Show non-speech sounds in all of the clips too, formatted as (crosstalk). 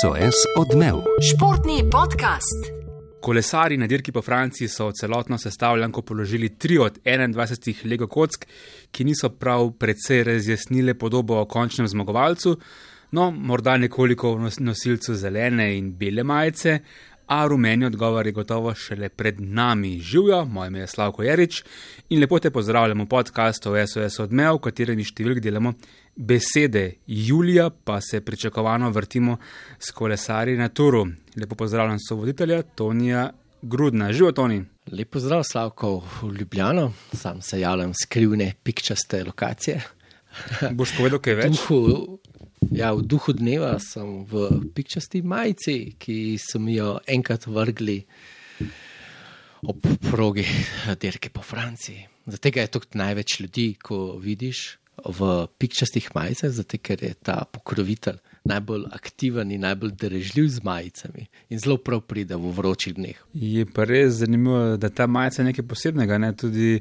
SOS odmev. Športni podcast. Kolesari na dirki po Franciji so celotno sestavljanko položili 3 od 21 Lego kock, ki niso prav precej razjasnile podobo o končnem zmagovalcu, no morda nekoliko o nosilcu zelene in bele majice, a rumeni odgovor je gotovo šele pred nami. Živijo, moje ime je Slavko Jarič in lepo te pozdravljamo v podkastu SOS odmev, v katerem številk delamo besede. Julija pa se pričakovano vrtimo s kolesari na turu. Lepo pozdravljam so voditelja Tonija Grudna. Živijo, Toni. Lepo zdrav, Slavko, v Ljubljano, sam se javljam skrivne, pikčaste lokacije. Boš povedal, kaj več? (laughs) Duhu, ja, v duhu dneva sem v pikčasti majici, ki sem jo enkrat vrgli ob progi dirke po Franciji. Zato je tukaj največ ljudi, ko vidiš v pikčastih majicah, zato ker je ta pokrovitelj najbolj aktiven in najbolj derežljiv z majicami in zelo prav pride v vročih dneh. Je pa res zanimivo, da ta majica je nekaj posebnega. Ne? Tudi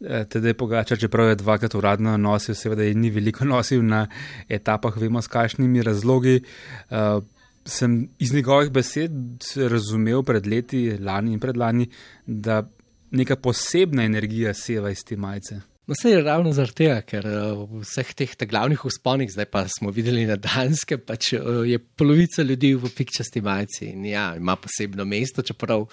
eh, tedaj pogača, čeprav je dvakrat uradno nosil, seveda je ni veliko (laughs) nosil na etapah, vemo s kakšnimi razlogi. Uh, sem iz njegovih besed razumel pred leti, lani in predlani, da neka posebna energija seva iz te majice. No, se je ravno zaradi tega, ker eh, v vseh teh glavnih usponih, zdaj pa smo videli na Danske, pač je polovica ljudi v pikčasti majici in ja, ima posebno mesto, čeprav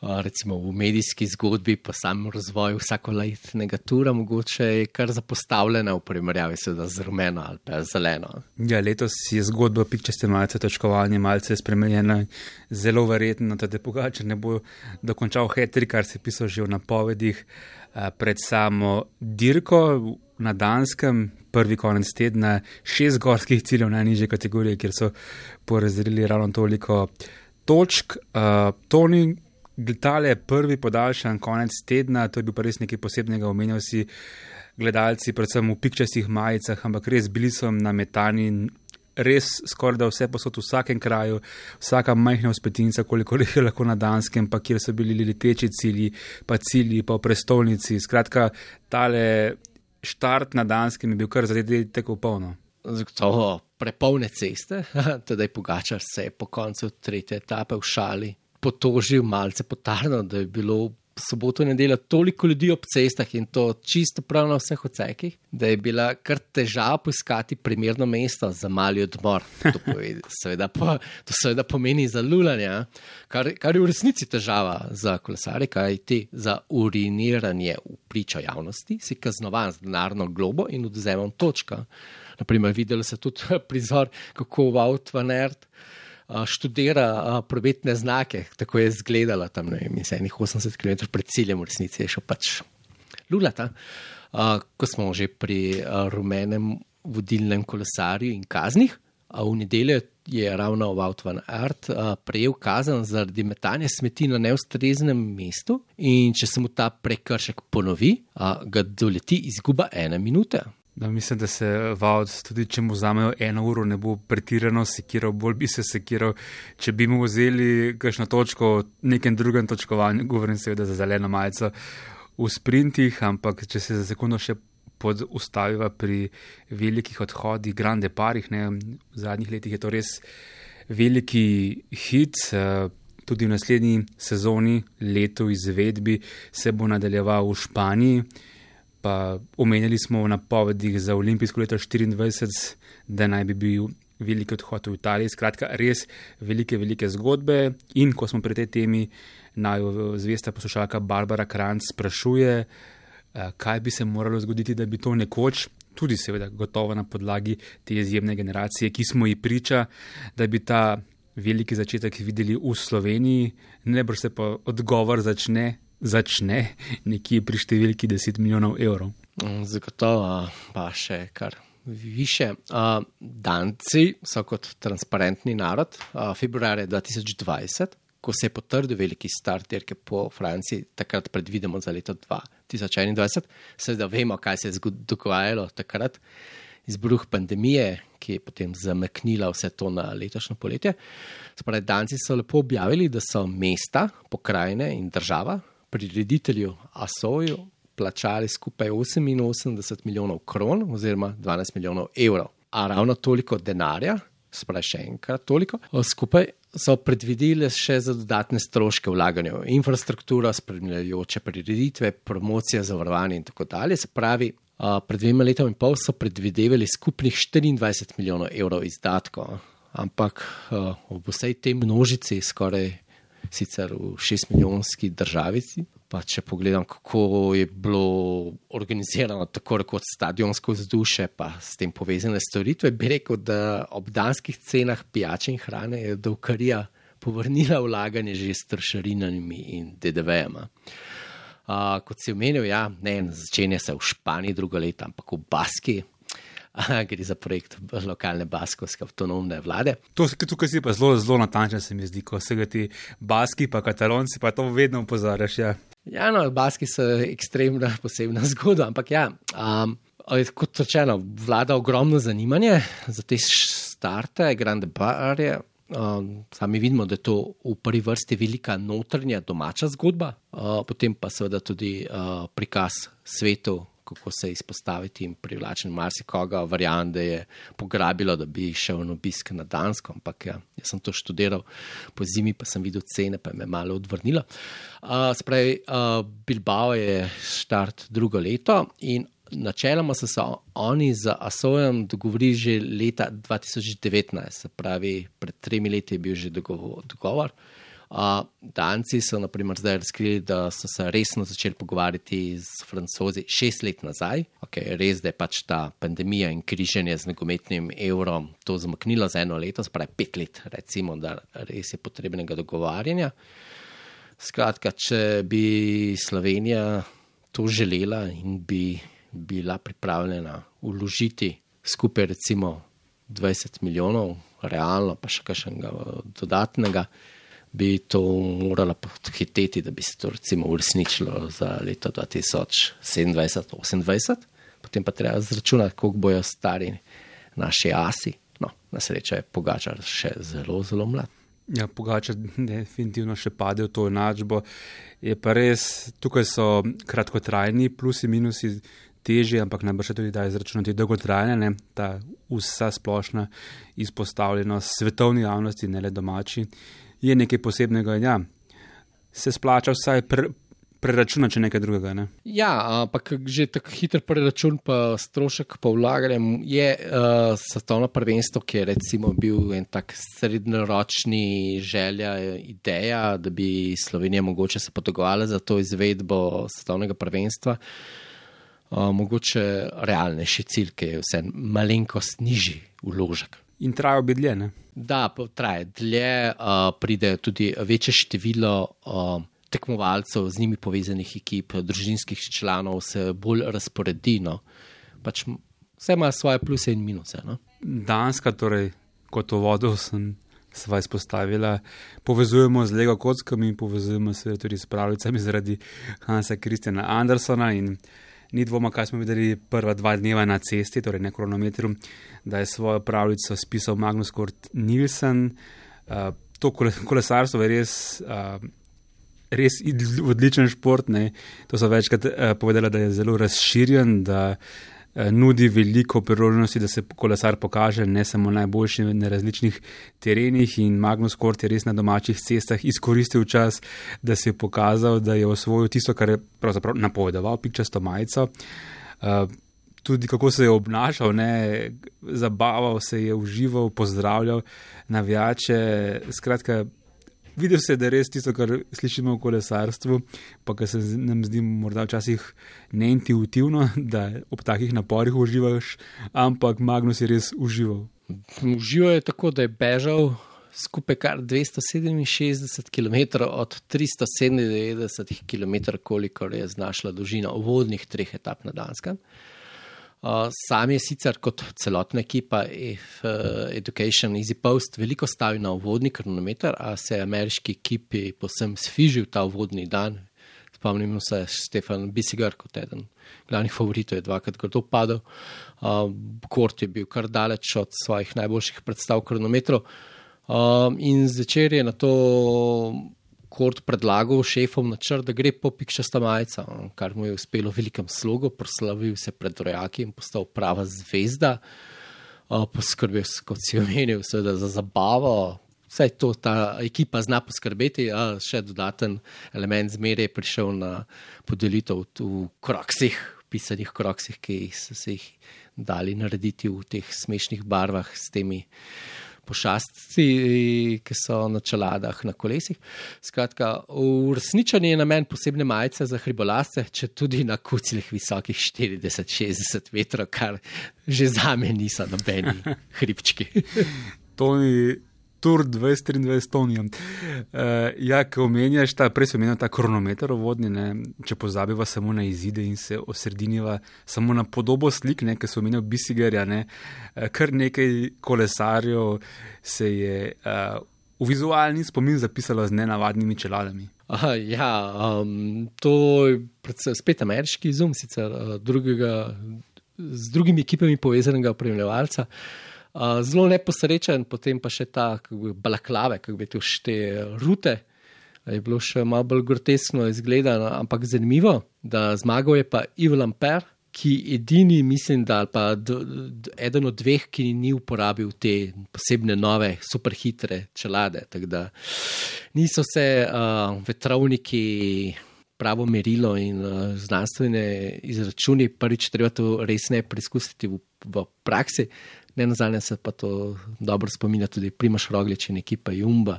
recimo v medijski zgodbi, pa sam razvoj vsakoletnega tura, mogoče je kar zapostavljena v primerjavi z rumeno ali pa zeleno. Ja, letos je zgodba pikčaste malce točkovanje, malce spremenjena, zelo verjetno, da te pogače ne bo dokončal hetri, kar se pisal že v napovedih pred samo dirko. Na Danskem, prvi konec tedna, šest gorskih ciljev najnižje kategorije, kjer so porazdelili ravno toliko točk. Uh, Toni, tale prvi podaljšan konec tedna, to je bil pa res nekaj posebnega, omenjal si gledalci, predvsem v pikčastih majicah, ampak res bili so nametani. Res skoraj da vse posod v vsakem kraju, vsaka majhna uspetinca, koliko jih je lahko na Danskem, pa kjer so bili leteči cilji, pa cilji, pa prestolnici. Skratka, tale štart na Danskem je bil kar zadeti tako polno. Zagotovo prepolne ceste, (laughs) tedaj Pogačar se je po koncu tretje etape v šali potožil malce potarno, da je bilo soboto in nedeljo toliko ljudi ob cestah in to čisto prav na vseh odsekih, da je bila kar težava poiskati primerno mesto za mali odmor. To, (laughs) povedi, seveda, po, to seveda pomeni za lulanje, kar, kar je v resnici težava za kolesare, kaj ti za uriniranje v pričo javnosti, si kaznovan z denarno globo in odzemom točka. Naprimer, videli so tudi (laughs) prizor, kako v Outvanert študira prometne znake, tako je izgledala tam, ne vem, 80 km pred ciljem, v resnici je šel pač lulata. Ko smo že pri rumenem vodilnem kolesarju in kaznih, v nedeljo je ravno Vautvan Art prejel kazen zaradi metanja smeti na neustreznem mestu in če se mu ta prekršek ponovi, ga doleti izguba ene minute. Da, mislim, da se Vaud, tudi če mu vzamejo eno uro, ne bo pretirano sekiral, bolj bi se sekiral. Če bi mu vzeli kakšno točko v nekem drugem točkovanju, govorim seveda za zeleno majico v sprintih, ampak če se za sekundo še podustaviva pri velikih odhodih, grande parih, ne, v zadnjih letih je to res veliki hit. Uh, tudi v naslednji sezoni, leto izvedbi, se bo nadaljeval v Španiji pa omenjali smo v napovedih za olimpijsko leto 24, da naj bi bil veliki odhod v Italiji. Skratka, res velike, velike zgodbe. In ko smo pri tej temi, naj zvesta poslušalka Barbara Kranc sprašuje, eh, kaj bi se moralo zgoditi, da bi to nekoč. Tudi, seveda, gotovo na podlagi te izjemne generacije, ki smo ji priča, da bi ta veliki začetek videli v Sloveniji, ne bo se pa odgovor začne začne nekje pri številki 10 milijonov evrov. Mm, zagotovo pa še kar više. Danci so kot transparentni narod. Februarja 2020, ko se je potrdil veliki start dirke po Franciji, takrat predvidemo za leto 2021, seveda vemo, kaj se je dogajalo takrat. Izbruh pandemije, ki je potem zameknila vse to na letošnjo poletje. Spravi, Danci so lepo objavili, da so mesta, pokrajine in država prireditelju Asoju plačali skupaj 88 milijonov kron oziroma 12 milijonov evrov. A ravno toliko denarja spravi še enkrat toliko. Skupaj so predvideli še za dodatne stroške vlaganja v infrastrukturo, spremljajoče prireditve, promocija, zavarovanje in tako dalje. Se pravi, pred dvema letoma in pol so predvidevali skupnih 24 milijonov evrov izdatkov, ampak ob vsej tej množici, skoraj sicer v 6 milijonski državici, Pa če pogledam, kako je bilo organizirano, tako kot stadionsko vzdušje, pa s tem povezane storitve, bi rekel, da ob danskih cenah pijače in hrane je Dovkarija povrnila vlaganje že s trošarinami in DDV-jama. Uh, kot si omenil, ja, ne, začenja se v Španiji druga leta, ampak v Baski. (laughs) Gre za projekt lokalne baskovske avtonomne vlade. To, tukaj si pa zelo, zelo natančen, se mi zdi, ko se ga ti baski, pa katalonci, pa to vedno pozaraš. Ja. Ja, no, baski so ekstremna, posebna zgodba, ampak ja, um, kot rečeno, vlada ogromno zanimanje za te starte, grande barje. Um, sami vidimo, da je to v prvi vrsti velika notranja domača zgodba, uh, potem pa seveda tudi uh, prikaz svetu, kako se izpostaviti in privlačiti marsikoga. Verjamem, da je pograbilo, da bi šel na obisk na Dansko, ampak ja, jaz sem to študiral po zimi, pa sem videl cene, pa me je malo odvrnilo. Uh, Spravi, uh, Bilbao je štart drugo leto in načeloma so se oni z Asojem dogovorili že leta 2019, se pravi, pred tremi leti je bil že dogovor. Danci so naprimer zdaj razkrili, da so se resno začeli pogovarjati z francozi šest let nazaj. Okay, res je pač ta pandemija in križanje z nogometnim evrom to zamaknilo za eno leto, spravi pet let, recimo, da res je potrebnega dogovarjanja. Skratka, če bi Slovenija to želela in bi bila pripravljena uložiti skupaj recimo 20 milijonov, realno pa še kakšnega dodatnega bi to morala pohiteti, da bi se to recimo uresničilo za leto 2027-2028, potem pa treba zračunati, koliko bojo stari naši asi. No, na srečo je Pogačar še zelo, zelo mlad. Ja, Pogačar definitivno še pade v to enačbo. Je pa res, tukaj so kratkotrajni plusi in minusi težji, ampak najbrž tudi da izračunati dolgotrajne, ne? ta vsa splošna izpostavljenost svetovni javnosti, ne le domači je nekaj posebnega. Ja, se splača vsaj pre, preračunati, če nekaj drugega. Ne? Ja, ampak že tako hiter preračun, pa strošek pa vlaganjem je uh, svetovno prvenstvo, ki je recimo bil en tak srednjeročni želja, ideja, da bi Slovenija mogoče se potegovala za to izvedbo svetovnega prvenstva. Uh, mogoče realnejši cilj, ki je vse malenkost nižji vložek. In trajajo bi dlje, ne? Da, traje dlje, uh, pride tudi večje število uh, tekmovalcev, z njimi povezanih ekip, družinskih članov, se bolj razporedino. Pač vse ima svoje pluse in minuse. No? Danska, torej, kot v vodu sem sva izpostavila, povezujemo z Lego kockami in povezujemo se tudi s pravljicami zaradi Hansa Kristjana Andersona in ni dvoma, kaj smo videli prva dva dneva na cesti, torej na kronometru, da je svojo pravljico spisal Magnus Kort Nielsen. Uh, to kolesarstvo je res, uh, res odličen šport. Ne? To so večkrat uh, povedali, da je zelo razširjen. Da, Eh, nudi veliko priložnosti, da se kolesar pokaže ne samo najboljši na različnih terenih in Magnus Kort je res na domačih cestah izkoristil čas, da se je pokazal, da je osvojil tisto, kar je pravzaprav napovedoval, pikčasto majico. Uh, tudi kako se je obnašal, ne, zabaval se je, užival, pozdravljal navijače. Skratka, videl se, da je res tisto, kar slišimo v kolesarstvu, pa kar se nam zdi morda včasih neintuitivno, (laughs) da ob takih naporih uživaš, ampak Magnus je res užival. Užival je tako, da je bežal skupaj kar 267 km od 397 km, kolikor je znašla dolžina uvodnih treh etap na Danskem. Sam je sicer kot celotna ekipa F, uh, Education Easy Post veliko stavil na uvodni kronometer, a se je ameriški ekipi posem sfižil ta uvodni dan. Spomnimo se, Stefan Bisigar kot eden glavnih favoritov je dvakrat grdo padel. Uh, Kort je bil kar daleč od svojih najboljših predstav kronometrov. Uh, in zvečer je na to Kort predlagal šefom načrt, da gre po pikšasta majica, kar mu je uspelo v velikem slogu, proslavil se pred rojaki in postal prava zvezda. uh, poskrbel, kot si omenil, seveda za zabavo. Vse to ta ekipa zna poskrbeti, a še dodaten element zmeraj je prišel na podelitev v kroksih, pisanih kroksih, ki so se jih dali narediti v teh smešnih barvah s temi pošastci, ki so na čeladah, na kolesih. Skratka, uresničen je namen posebne majice za hribolasce, če tudi na kuclih visokih 40-60 metrov, kar že za me niso nobeni (laughs) hribčki. To ni Tour 2023 Tonijem. Uh, ja, ko omenjaš ta, prej sem omenil ta kronometer vodni, ne, če pozabiva samo na izide in se osrediniva samo na podobo slik, ne, ki so omenil Bisigerja, ne, uh, kar nekaj kolesarjev se je uh, v vizualni spomin zapisalo z nenavadnimi čeladami. Aha, ja, um, to je spet ameriški izum, sicer uh, drugega, z drugimi ekipami povezanega upravljalca. Uh, zelo neposrečen, potem pa še ta balaklave, kako bi to šte rute. Je bilo še malo bolj groteskno izgledano, ampak zanimivo, da zmagal je pa Ivo Lamper, ki edini, mislim, da pa d, d, eden od dveh, ki ni uporabil te posebne nove, superhitre čelade. Tako da niso vse uh, vetrovniki pravo merilo in uh, znanstvene izračuni, prvič treba to res ne preizkusiti v, v praksi. Ne na zadnje se pa to dobro spominja tudi Primaš Roglič in ekipa Jumba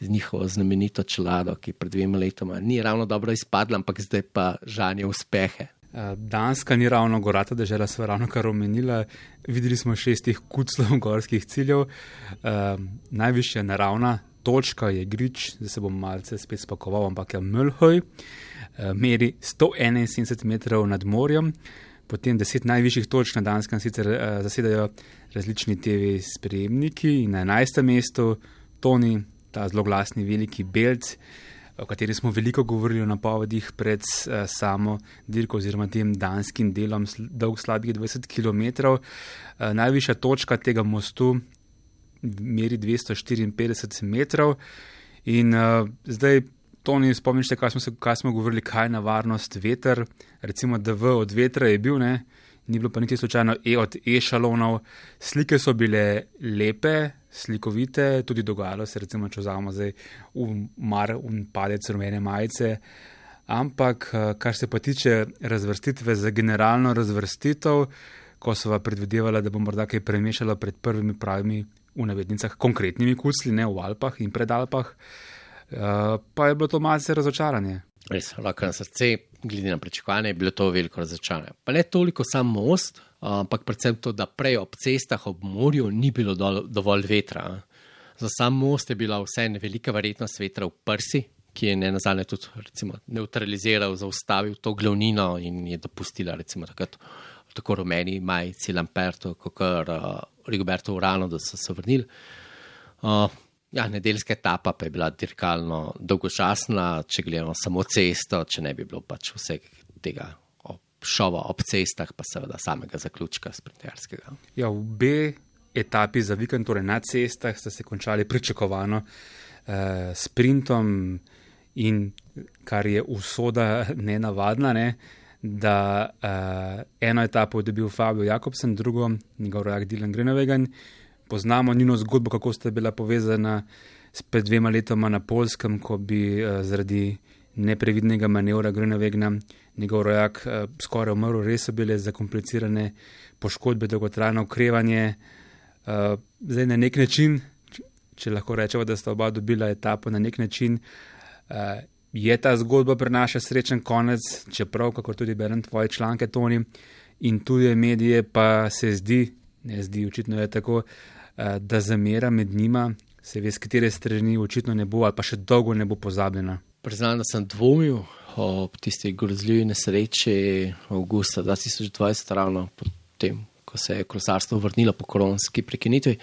z njihovo znamenito čelado, ki pred dvema letoma ni ravno dobro izpadla, ampak zdaj pa žanje uspehe. Eh, Danska ni ravno gorata, da žela sva ravno kar omenila. Videli smo šestih kuclov (laughs) gorskih ciljev. Uh, najvišja naravna točka je Grič, zdaj se bom malce spet spakoval, ampak je Mlhoj, uh, meri 171 metrov nad morjem. Potem deset najvišjih točk na Danskem sicer uh, zasedajo različni TV sprejemniki in na 11. mestu Toni, ta zelo glasni veliki belc, o kateri smo veliko govorili o napovedih pred uh, samo dirko oziroma tem danskim delom, dolg slabih 20 km. Uh, najvišja točka tega mostu meri 254 metrov in uh, zdaj. To ni spomniš, kaj, kaj smo govorili, kaj je na varnost veter. Recimo, da v od vetra je bil, ne, ni bilo pa niti slučajno e od e-šalonov. Slike so bile lepe, slikovite, tudi dogajalo se, recimo, če vzamemo zdaj umar in padec rumene majice. Ampak, eh, kar se pa tiče razvrstitve za generalno razvrstitev, ko so predvidevali, da bo morda kaj premešalo pred prvimi pravimi, v navednicah, konkretnimi kucli, ne v Alpah in pred Alpah, uh, pa je bilo to malce razočaranje. Res, roko na srce, glede na pričakovanje, je bilo to veliko razočaranje. Pa ne toliko sam most, ampak predvsem to, da prej ob cestah, ob morju ni bilo do, dovolj vetra. Za sam most je bila vseeno velika verjetnost vetra v prsi, ki je ne nazadnje tudi recimo, neutraliziral, zaustavil to glavnino in je dopustila recimo, takrat, tako rumeni majici Lamperto, kot uh, Rigoberto Urano, da so se vrnili. Uh, Ja, nedeljska etapa pa je bila dirkalno dolgočasna, če gledamo samo cesto, če ne bi bilo pač vsega tega šova ob cestah, pa seveda samega zaključka sprinterskega. Ja, v B etapi za vikend, torej na cestah, ste se končali pričakovano eh, sprintom in kar je usoda (laughs) nenavadna, ne, da eh, eno etapo je dobil Fabio Jakobsen, drugo njegov rojak Dylan Grenovegan poznamo njeno zgodbo, kako sta bila povezana s pred dvema letoma na Polskem, ko bi uh, zaradi neprevidnega manevra Grunewegna njegov rojak uh, skoraj umrl, res so bile zakomplicirane poškodbe, dolgotrajno okrevanje. Uh, zdaj na nek način, če, lahko rečemo, da sta oba dobila etapo na nek način. Uh, Je ta zgodba prinaša srečen konec, čeprav, kako tudi berem tvoje članke, Toni, in tudi medije, pa se zdi, ne zdi, očitno je tako, da zamera med njima, se ve, z katere strani očitno ne bo ali pa še dolgo ne bo pozabljena. Priznam, da sem dvomil o tisti grozljivi nesreči avgusta 2020, ravno potem, ko se je kolesarstvo vrnilo po koronski prekinitvi.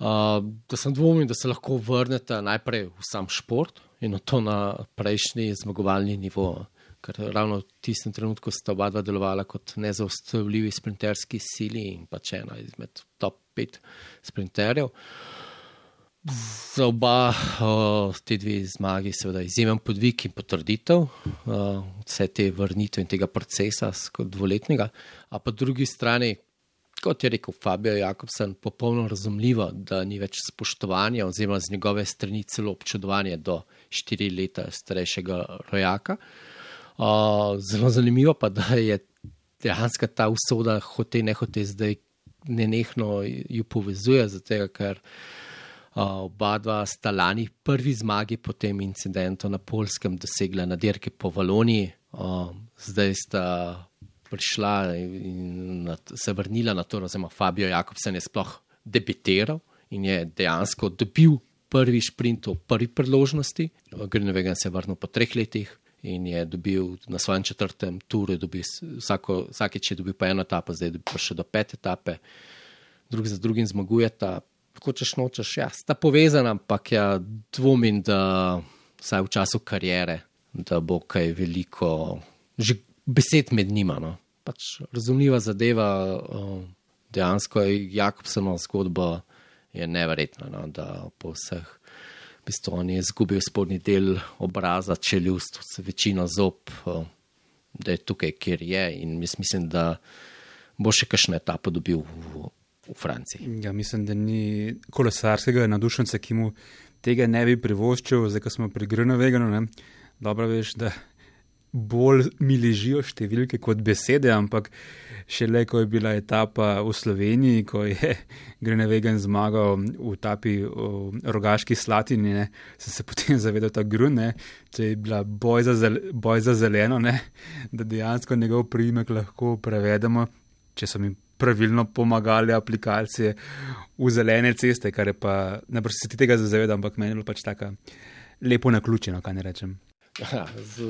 Uh, da sem dvomil, da se lahko vrnete najprej v sam šport in to na prejšnji zmagovalni nivo. Ker ravno v tistem trenutku sta oba dva delovala kot nezaustavljivi sprinterski sili in pač ena izmed top pet sprinterjev. Za oba te dve zmagi, seveda, izjemen podvig in potrditev vse te vrnitve in tega procesa, kot dvoletnega, a po drugi strani kot je rekel Fabio Jakobsen, popolnoma razumljivo, da ni več spoštovanja oziroma z njegove strani celo občudovanje do štiri leta starejšega rojaka. Uh, zelo zanimivo pa, da je dejansko ta usoda hote ne hote zdaj nenehno ju povezuje, zato ker uh, oba dva sta lani prvi zmagi po tem incidentu na Polskem dosegla na dirki po Valoniji, uh, zdaj sta prišla in se vrnila na to, oziroma Fabio Jakobsen je sploh debitiral in je dejansko dobil prvi sprint v prvi priložnosti. Greenwegen se je vrnil po treh letih in je dobil na svojem četrtem turu, vsako, vsakeč je dobil pa eno etapo, zdaj je prišel do pete etape, drug za drugim zmagujeta. Hočeš nočeš, ja, sta povezana, ampak ja, dvomim, da vsaj v času karijere, da bo kaj veliko, že besed med njima. No. Pač razumljiva zadeva, dejansko je Jakobsenova zgodba je neverjetna, no, da po vseh, v bistvu on je izgubil spodnji del obraza, čeljust, večino zob, da je tukaj, kjer je in mislim, da bo še kakšno etapo dobil v, v Franciji. Ja, mislim, da ni kolesarskega nadušenca, ki mu tega ne bi privoščil, zdaj ko smo pri Grnoveganu, dobro veš, da bolj mi ležijo številke kot besede, ampak šele ko je bila etapa v Sloveniji, ko je (laughs) Grenevegen zmagal v tapi v rogaški slatini, ne, sem se potem (laughs) zavedal ta grun, če je bila boj za, zel, boj za zeleno, ne, (laughs) da dejansko njegov primek lahko prevedemo, če so mi pravilno pomagali aplikacije v zelene ceste, kar je pa, ne boš se ti tega zavedal, ampak meni je bilo pač tako lepo naključeno, kaj ne rečem.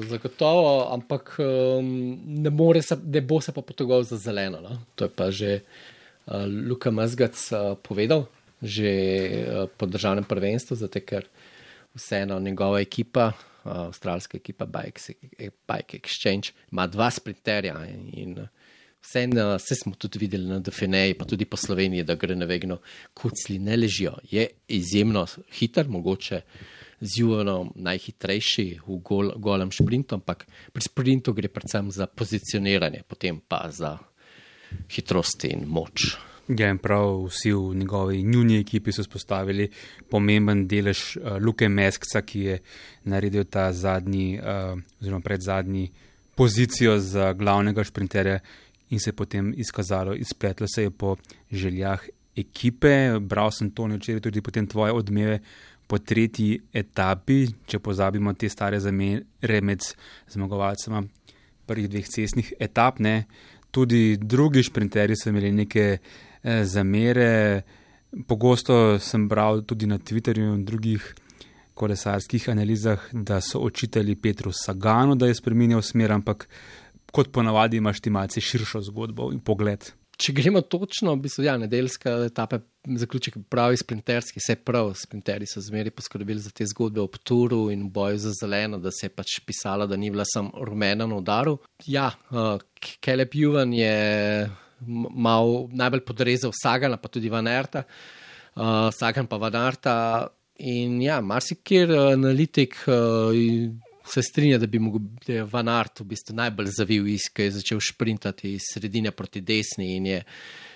Zagotovo, ampak um, ne, se, ne bo se pa potegoval za zeleno. No? To je pa že uh, Luka Mazgac uh, povedal, že uh, po državnem prvenstvu, zato ker vseeno njegova ekipa, uh, avstralska ekipa Bike, Bike Exchange, ima dva sprinterja. In, in vseeno, vse smo tudi videli na Defeneji, pa tudi po Sloveniji, da gre na vegno, kucli ne ležijo. Je izjemno hiter, mogoče z Juvenom najhitrejši v gol, golem sprintu, ampak pri sprintu gre predvsem za pozicioniranje, potem pa za hitrost in moč. Ja, in prav vsi v njegovi njuni ekipi so spostavili pomemben delež uh, Luke Meskca, ki je naredil ta zadnji, uh, oziroma predzadnji pozicijo za glavnega šprinterja in se je potem izkazalo, izpletlo se je po željah ekipe. Bral sem to včeraj tudi potem tvoje odmeve po tretji etapi, če pozabimo te stare zamere med zmagovalcema prvih dveh cestnih etap, ne, tudi drugi šprinterji so imeli neke eh, zamere. Pogosto sem bral tudi na Twitterju in drugih kolesarskih analizah, da so očitali Petru Saganu, da je spremenil smer, ampak kot ponavadi imaš ti malce širšo zgodbo in pogled če gremo točno, v bistvu, ja, nedeljska etapa, zaključek pravi sprinterski, vse prav, sprinterji so zmeri poskrbeli za te zgodbe o Pturu in boju za zeleno, da se je pač pisalo, da ni bila sam rumena na udaru. Ja, uh, Kelep Juvan je mal najbolj podrezal Sagana, pa tudi Vanerta, uh, Sagan pa Vanerta in ja, marsikir uh, analitik. Uh, se strinja, da bi mogel biti Van Art v bistvu najbolj zavil iz, ki je začel sprintati iz sredine proti desni in je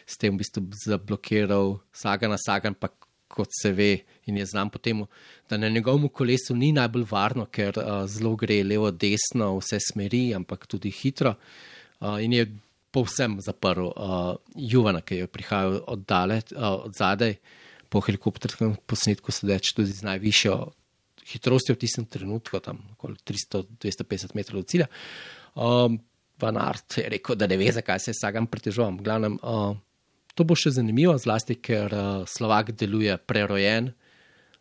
s tem v bistvu zablokiral Sagan na Sagan, pa kot se ve in je znam potem, da na njegovem kolesu ni najbolj varno, ker uh, zelo gre levo, desno, vse smeri, ampak tudi hitro uh, in je povsem zaprl uh, Juvana, ki je prihajal od, dale, uh, od zadaj. Po helikopterskem posnetku sedeč tudi z najvišjo hitrosti v tistem trenutku, tam okoli 300-250 metrov od cilja. Um, Van Art je rekel, da ne ve, zakaj se sagam pritežujem. Glavnem, uh, to bo še zanimivo, zlasti ker uh, Slovak deluje prerojen,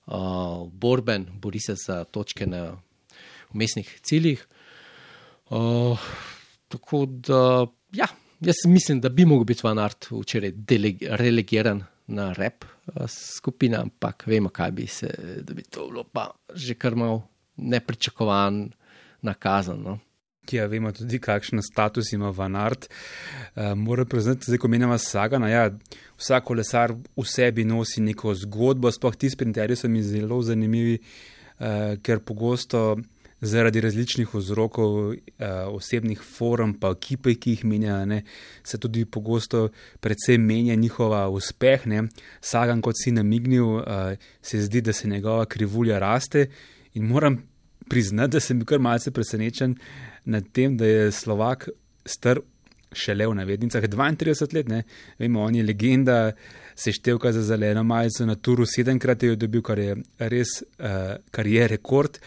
uh, borben, bori se za točke na umestnih ciljih. Uh, tako da, ja, jaz mislim, da bi mogel biti Van Art včeraj relegiran na rep eh, skupina, ampak vemo, kaj bi se, da bi to bilo pa že kar malo nepričakovan nakazan. No. Ja, vemo tudi, kakšen status ima Vanart. Uh, moram priznati, da ko menjava Sagana, ja, vsak kolesar v sebi nosi neko zgodbo, sploh ti sprinterji so mi zelo zanimivi, uh, ker pogosto zaradi različnih vzrokov, uh, osebnih forum, pa ekipe, ki jih menjajo, ne, se tudi pogosto predvsem menja njihova uspeh. Ne. Sagan, kot si namignil, uh, se zdi, da se njegova krivulja raste in moram priznati, da sem bil kar malce presenečen nad tem, da je Slovak star šele v navednicah 32 let, ne. vemo, on je legenda seštevka za zeleno majico na turu, sedemkrat je dobil, kar je res, uh, kar je rekord.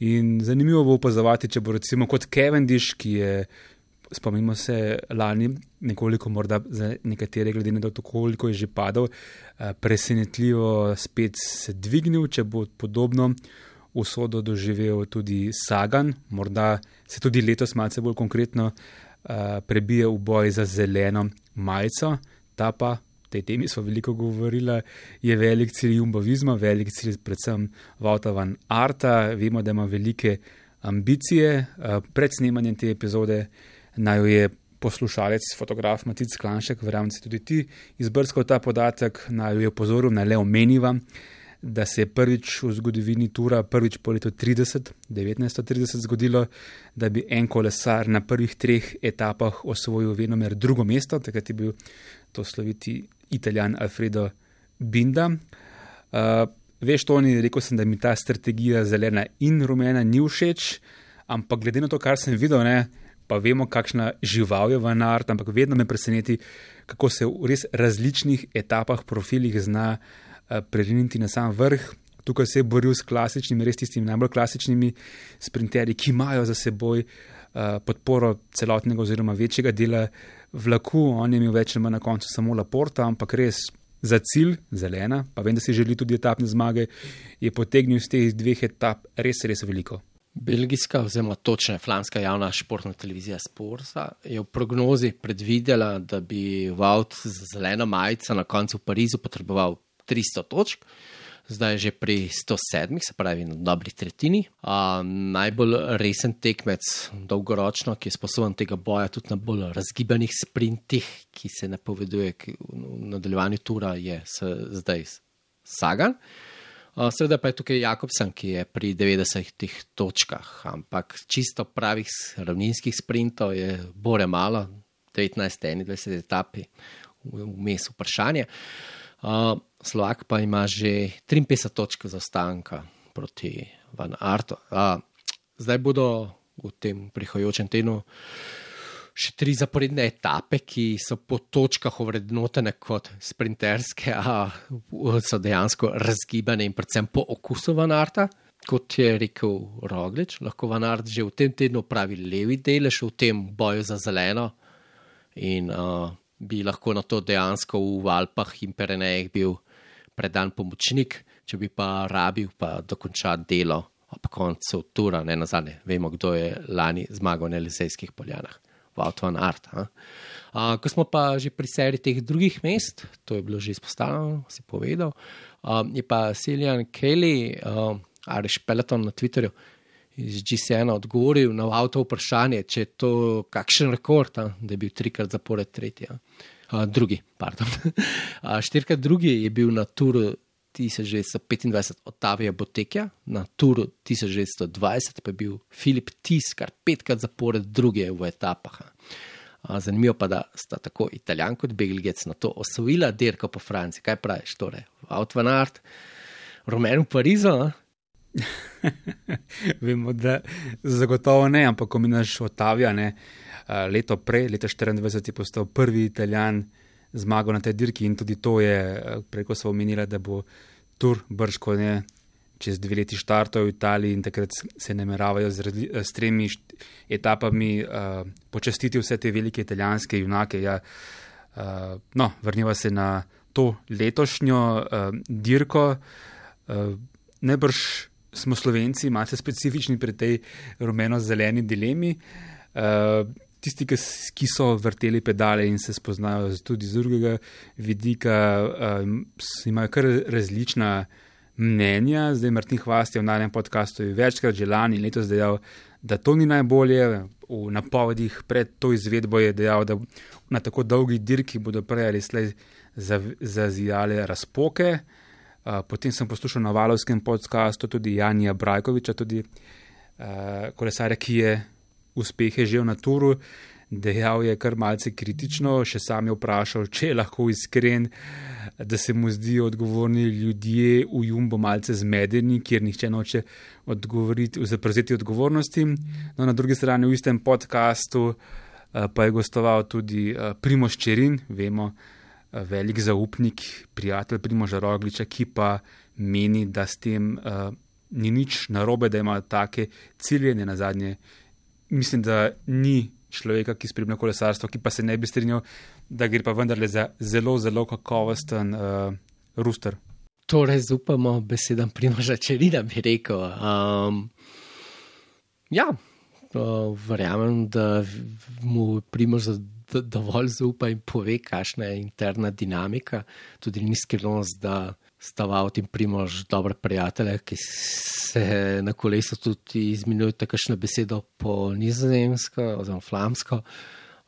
In zanimivo bo opazovati, če bo recimo kot Cavendish, ki je, spomnimo se, lani nekoliko morda za nekatere, glede na to, koliko je že padal, uh, presenetljivo spet se dvignil, če bo podobno. Usodo doživel tudi Sagan, morda se tudi letos malce bolj konkretno uh, prebije v boj za zeleno majico, ta pa tej temi smo veliko govorili, je velik cilj jumbovizma, velik cilj predvsem Vauta van Arta. Vemo, da ima velike ambicije. Eh, pred snemanjem te epizode naj jo je poslušalec, fotograf Matic Klanšek, verjamem, si tudi ti izbrskal ta podatek, naj jo je pozoril na le omeniva. Da se je prvič v zgodovini Tura, prvič po letu 30, 1930 zgodilo, da bi en kolesar na prvih treh etapah osvojil venomer drugo mesto, takrat je bil to sloviti italijan Alfredo Binda. Uh, veš, Toni, rekel sem, da mi ta strategija zelena in rumena ni všeč, ampak glede na to, kar sem videl, ne, pa vemo, kakšna žival je v nart, ampak vedno me preseneti, kako se v res različnih etapah, profilih zna uh, preriniti na sam vrh. Tukaj se je boril s klasičnimi, res tistimi najbolj klasičnimi sprinterji, ki imajo za seboj uh, podporo celotnega oziroma večjega dela vlaku, on je imel več ali manj na koncu samo Laporta, ampak res za cilj, zelena, pa vem, da si želi tudi etapne zmage, je potegnil iz teh dveh etap res, res veliko. Belgijska, oziroma točna flamska javna športna televizija Sporsa je v prognozi predvidela, da bi Vaut z zeleno majico na koncu v Parizu potreboval 300 točk zdaj že pri 107, se pravi na dobri tretjini. Um, najbolj resen tekmec, dolgoročno, ki je sposoben tega boja tudi na bolj razgibanih sprintih, ki se napoveduje v nadaljevanju tura, je zdaj Sagan. Uh, seveda pa je tukaj Jakobsen, ki je pri 90 točkah, ampak čisto pravih ravninskih sprintov je bore malo, 19, 21 etapi, vmes vprašanje. Uh, Slovak pa ima že 53 točk za stanka proti Van Artu. Uh, zdaj bodo v tem prihajajočem tednu še tri zaporedne etape, ki so po točkah ovrednotene kot sprinterske, a so dejansko razgibane in predvsem po okusu Van Arta. Kot je rekel Roglič, lahko Van Art že v tem tednu pravi levi delež v tem boju za zeleno in uh, bi lahko na to dejansko v Alpah in Perenejih bil predan pomočnik, če bi pa rabil pa dokončati delo ob koncu tura, ne na zadnje. Vemo, kdo je lani zmagal na Elizejskih poljanah, Vautvan Art. A, ko smo pa že pri seriji teh drugih mest, to je bilo že izpostavljeno, si povedal, a, je pa Siljan Kelly, ali Špeleton na Twitterju, GCN odgovoril na avto vprašanje, če je to kakšen rekord, a, da je bil trikrat zapored tretji. A, drugi, pardon. (laughs) A, štirikrat drugi je bil na turu 1925 Otavija Botekja, na turu 1920 pa je bil Filip Tis, kar petkrat zapored drugi v etapah. A, zanimivo pa, da sta tako italijan kot belgijec na to osvojila dirko po Franciji. Kaj praviš, torej? Outvanart, Romen v Parizu. (laughs) Vemo, da zagotovo ne, ampak ko mi naš Otavija, ne, leto prej, leta 24, je postal prvi italijan zmagal na tej dirki in tudi to je, preko so omenila, da bo tur brško ne čez dve leti štartov v Italiji in takrat se nameravajo z, z tremi etapami uh, počastiti vse te velike italijanske junake. Ja, uh, no, vrniva se na to letošnjo uh, dirko. Uh, Nebrž smo slovenci, malo specifični pri tej rumeno-zeleni dilemi. Uh, tisti, ki, so vrteli pedale in se spoznajo tudi z drugega vidika, uh, imajo kar različna mnenja. Zdaj, Martin Hvast je v najnem podkastu večkrat že lani in letos dejal, da to ni najbolje. V napovedih pred to izvedbo je dejal, da na tako dolgi dirki bodo prej ali slej zazijale razpoke. Uh, potem sem poslušal na valovskem podkastu tudi Janja Brajkoviča, tudi uh, kolesarja, ki je uspehe že v naturu. Dejal je kar malce kritično, še sam je vprašal, če je lahko iskren, da se mu zdijo odgovorni ljudje v Jumbo malce zmedeni, kjer nihče noče odgovoriti, zaprezeti odgovornosti. No, na drugi strani v istem podkastu uh, pa je gostoval tudi uh, Primoš Čerin, vemo, uh, velik zaupnik, prijatelj Primoža Rogliča, ki pa meni, da s tem uh, ni nič narobe, da ima take cilje, ne na zadnje. Mislim, da ni človeka, ki spremlja kolesarstvo, ki pa se ne bi strinjal, da gre pa vendarle za zelo, zelo kakovosten uh, ruster. Torej, upamo besedam primoža, če ni da bi rekel. Um, ja, uh, verjamem, da mu primož dovolj zaupa in pove, kakšna je interna dinamika. Tudi ni skrivnost, da sta Vaut in Primož dobre prijatelje, ki se na kolesu tudi izmenjujete kakšno besedo po nizozemsko oziroma flamsko.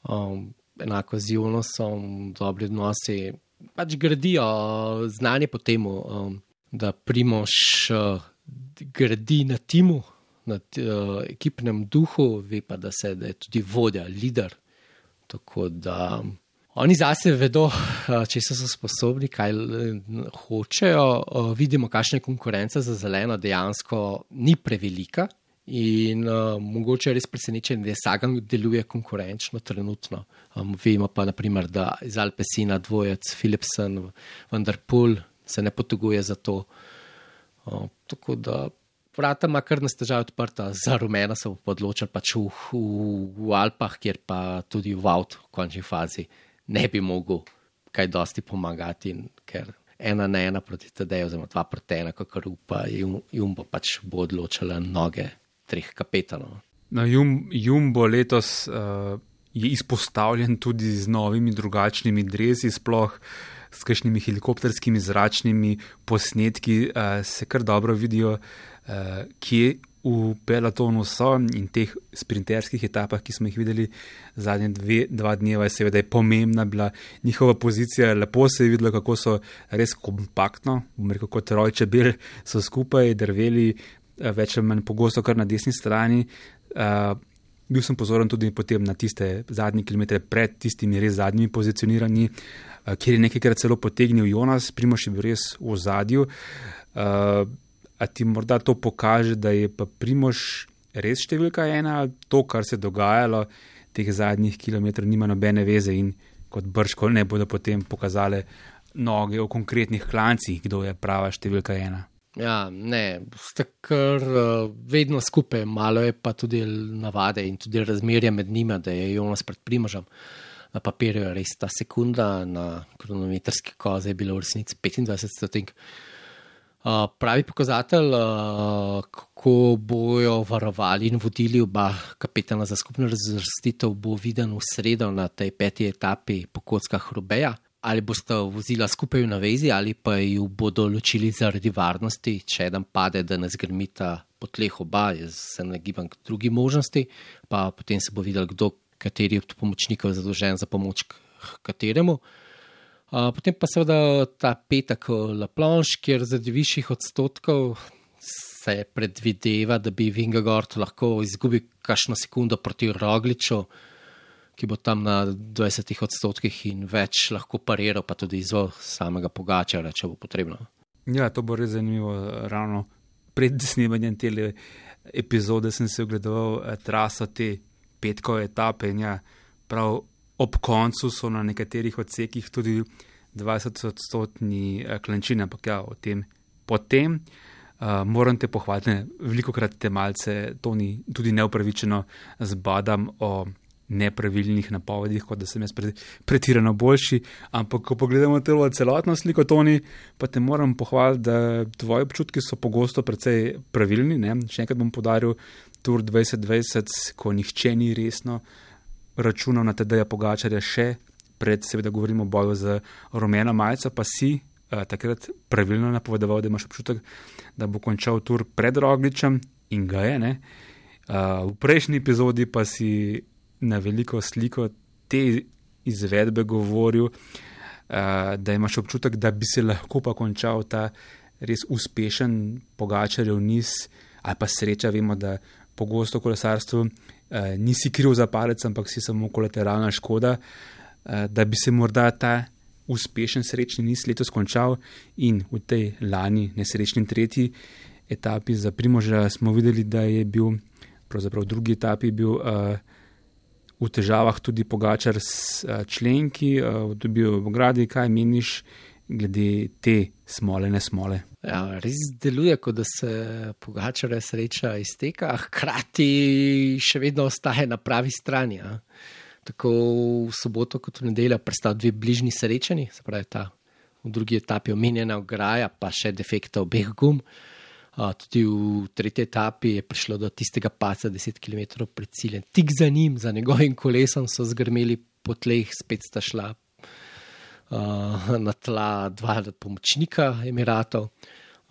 Um, enako z Jonosom, dobri odnosi, pač gradijo znanje po tem, um, da Primož uh, gradi na timu, na uh, ekipnem duhu, ve pa, da, se, da je tudi vodja, lider. Tako da. Oni zase vedo, eh, če so sposobni, kaj eh, hočejo. Eh, vidimo, kakšna je konkurenca za zeleno, dejansko ni prevelika. In uh, mogoče je res presenečen, da je Sagan deluje konkurenčno trenutno. Um, vemo pa, naprimer, da iz Alpesina dvojec Philipsen, vendar Pul se ne poteguje za to. Uh, tako da vrata ima kar nas težave odprta, za rumena se bo odločil pač v, v, v Alpah, kjer pa tudi v Avtu v končni fazi ne bi mogel kaj dosti pomagati, ker ena na ena proti TD, oziroma dva proti ena, kako upa, jum bo pač bo odločila noge treh kapetanov. Na jum, Jumbo letos uh, je izpostavljen tudi z novimi drugačnimi drezi, sploh s kakšnimi helikopterskimi zračnimi posnetki, uh, se kar dobro vidijo, kje v pelotonu so in teh sprinterskih etapah, ki smo jih videli zadnje dve, dva dneva, je seveda pomembna bila njihova pozicija. Lepo se je videlo, kako so res kompaktno, bom rekel, kot rojče bil, so skupaj drveli, eh, več ali manj pogosto kar na desni strani. Uh, bil sem pozoren tudi potem na tiste zadnje kilometre pred tistimi res zadnjimi pozicioniranji, uh, kjer je nekajkrat celo potegnil Jonas, Primoš je bil res v zadju. Uh, A ti morda to pokaže, da je pa Primož res številka ena, to, kar se je dogajalo teh zadnjih kilometrov, nima nobene veze in kot brško ne bodo potem pokazale noge v konkretnih klancih, kdo je prava številka ena. Ja, ne, ste kar uh, vedno skupaj, malo je pa tudi navade in tudi razmerje med njima, da je Jonas pred Primožem. Na papirju je res ta sekunda, na kronometrski kozi je bilo v resnici 25 stotink. Uh, pravi pokazatelj, uh, kako bojo varovali in vodili oba kapetana za skupno razvrstitev, bo viden v sredo na tej peti etapi po kockah Rubeja. Ali boste vozila skupaj v navezi, ali pa ju bodo ločili zaradi varnosti, če eden pade, da ne zgrmita po tleh oba, jaz se ne gibam k drugi možnosti, pa potem se bo videl, kdo, kateri od pomočnikov je zadolžen za pomoč kateremu. Potem pa seveda ta petek La Planche, kjer zaradi višjih odstotkov se predvideva, da bi Vingegord lahko izgubil kakšno sekundo proti Rogliču, ki bo tam na 20 odstotkih in več lahko pariral, pa tudi izvo samega Pogačara, če bo potrebno. Ja, to bo res zanimivo. Ravno pred snemanjem te epizode sem se ogledoval eh, traso te petkove etape in ja, prav ob koncu so na nekaterih odsekih tudi 20-odstotni eh, klančine, ampak ja, o tem potem. Uh, moram te pohvaliti, veliko krat te malce to ni tudi neupravičeno zbadam o nepravilnih napovedih, kot da sem jaz pretirano boljši. Ampak, ko pogledamo telo celotno sliko, Toni, pa te moram pohvaliti, da tvoji občutki so pogosto precej pravilni. Ne? Še enkrat bom podaril Tour 2020, ko nihče ni resno računal na je pogačarja še, pred, seveda, govorimo o boju z rumeno majico, pa si uh, takrat pravilno napovedoval, da imaš občutek, da bo končal tur pred Rogličem in ga je. Uh, v prejšnji epizodi pa si na veliko sliko te izvedbe govoril, uh, da imaš občutek, da bi se lahko pa končal ta res uspešen pogačarjev niz ali pa sreča, vemo, da pogosto v kolesarstvu eh, nisi kriv za palec, ampak si samo kolateralna škoda, eh, da bi se morda ta uspešen srečni niz letos končal in v tej lani nesrečni tretji etapi za Primoža smo videli, da je bil, pravzaprav v drugi etapi bil uh, v težavah tudi pogačar s uh, členki, uh, dobil v gradi, kaj meniš glede te smole, ne smole. Ja, res deluje, kot da se pogačare sreča izteka, hkrati še vedno ostaje na pravi strani. Ja. Tako v soboto kot v nedeljo predstavlja dve bližnji srečani, se pravi ta v drugi etapi omenjena ograja, pa še defekta obeh gum. Uh, tudi v tretji etapi je prišlo do tistega paca 10 km pred ciljem. Tik za njim, za njegovim kolesom so zgrmeli po tleh, spet sta šla na tla dva pomočnika Emiratov.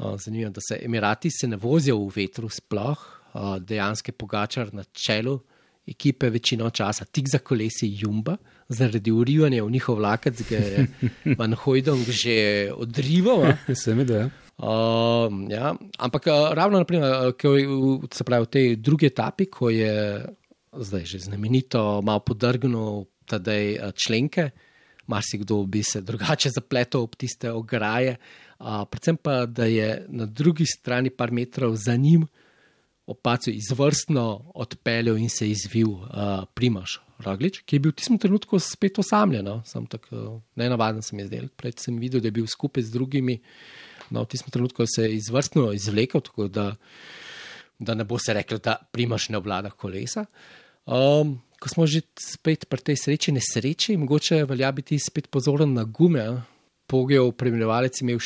Uh, zanimivo je, da se Emirati se ne vozijo v vetru sploh, uh, dejansko je pogačar na čelu ekipe večino časa tik za kolesi Jumba, zaradi urivanja v njihov vlakec, ki je (laughs) Van Hojdong že odrival. (laughs) Se mi da. Ja. Uh, ja. Ampak uh, ravno naprimer, uh, v, pravi, v tej drugi etapi, ko je zdaj že znamenito malo podrgnil uh, členke, marsikdo bi se drugače zapletel ob tiste ograje, uh, predvsem pa, da je na drugi strani par metrov za njim opacu izvrstno odpeljal in se izvil uh, Primoš Roglič, ki je bil v tistem trenutku spet osamljen. No? Sam tako uh, nenavaden sem izdelal. Prej sem videl, da je bil skupaj z drugimi. No, v tistem trenutku se je izvrstno izvlekel, tako da, da ne bo se rekel, da Primoš ne obvlada kolesa. Um, ko smo že spet pri tej sreči, nesreči, mogoče velja biti spet pozoren na gume. Pogel, premljevalec imel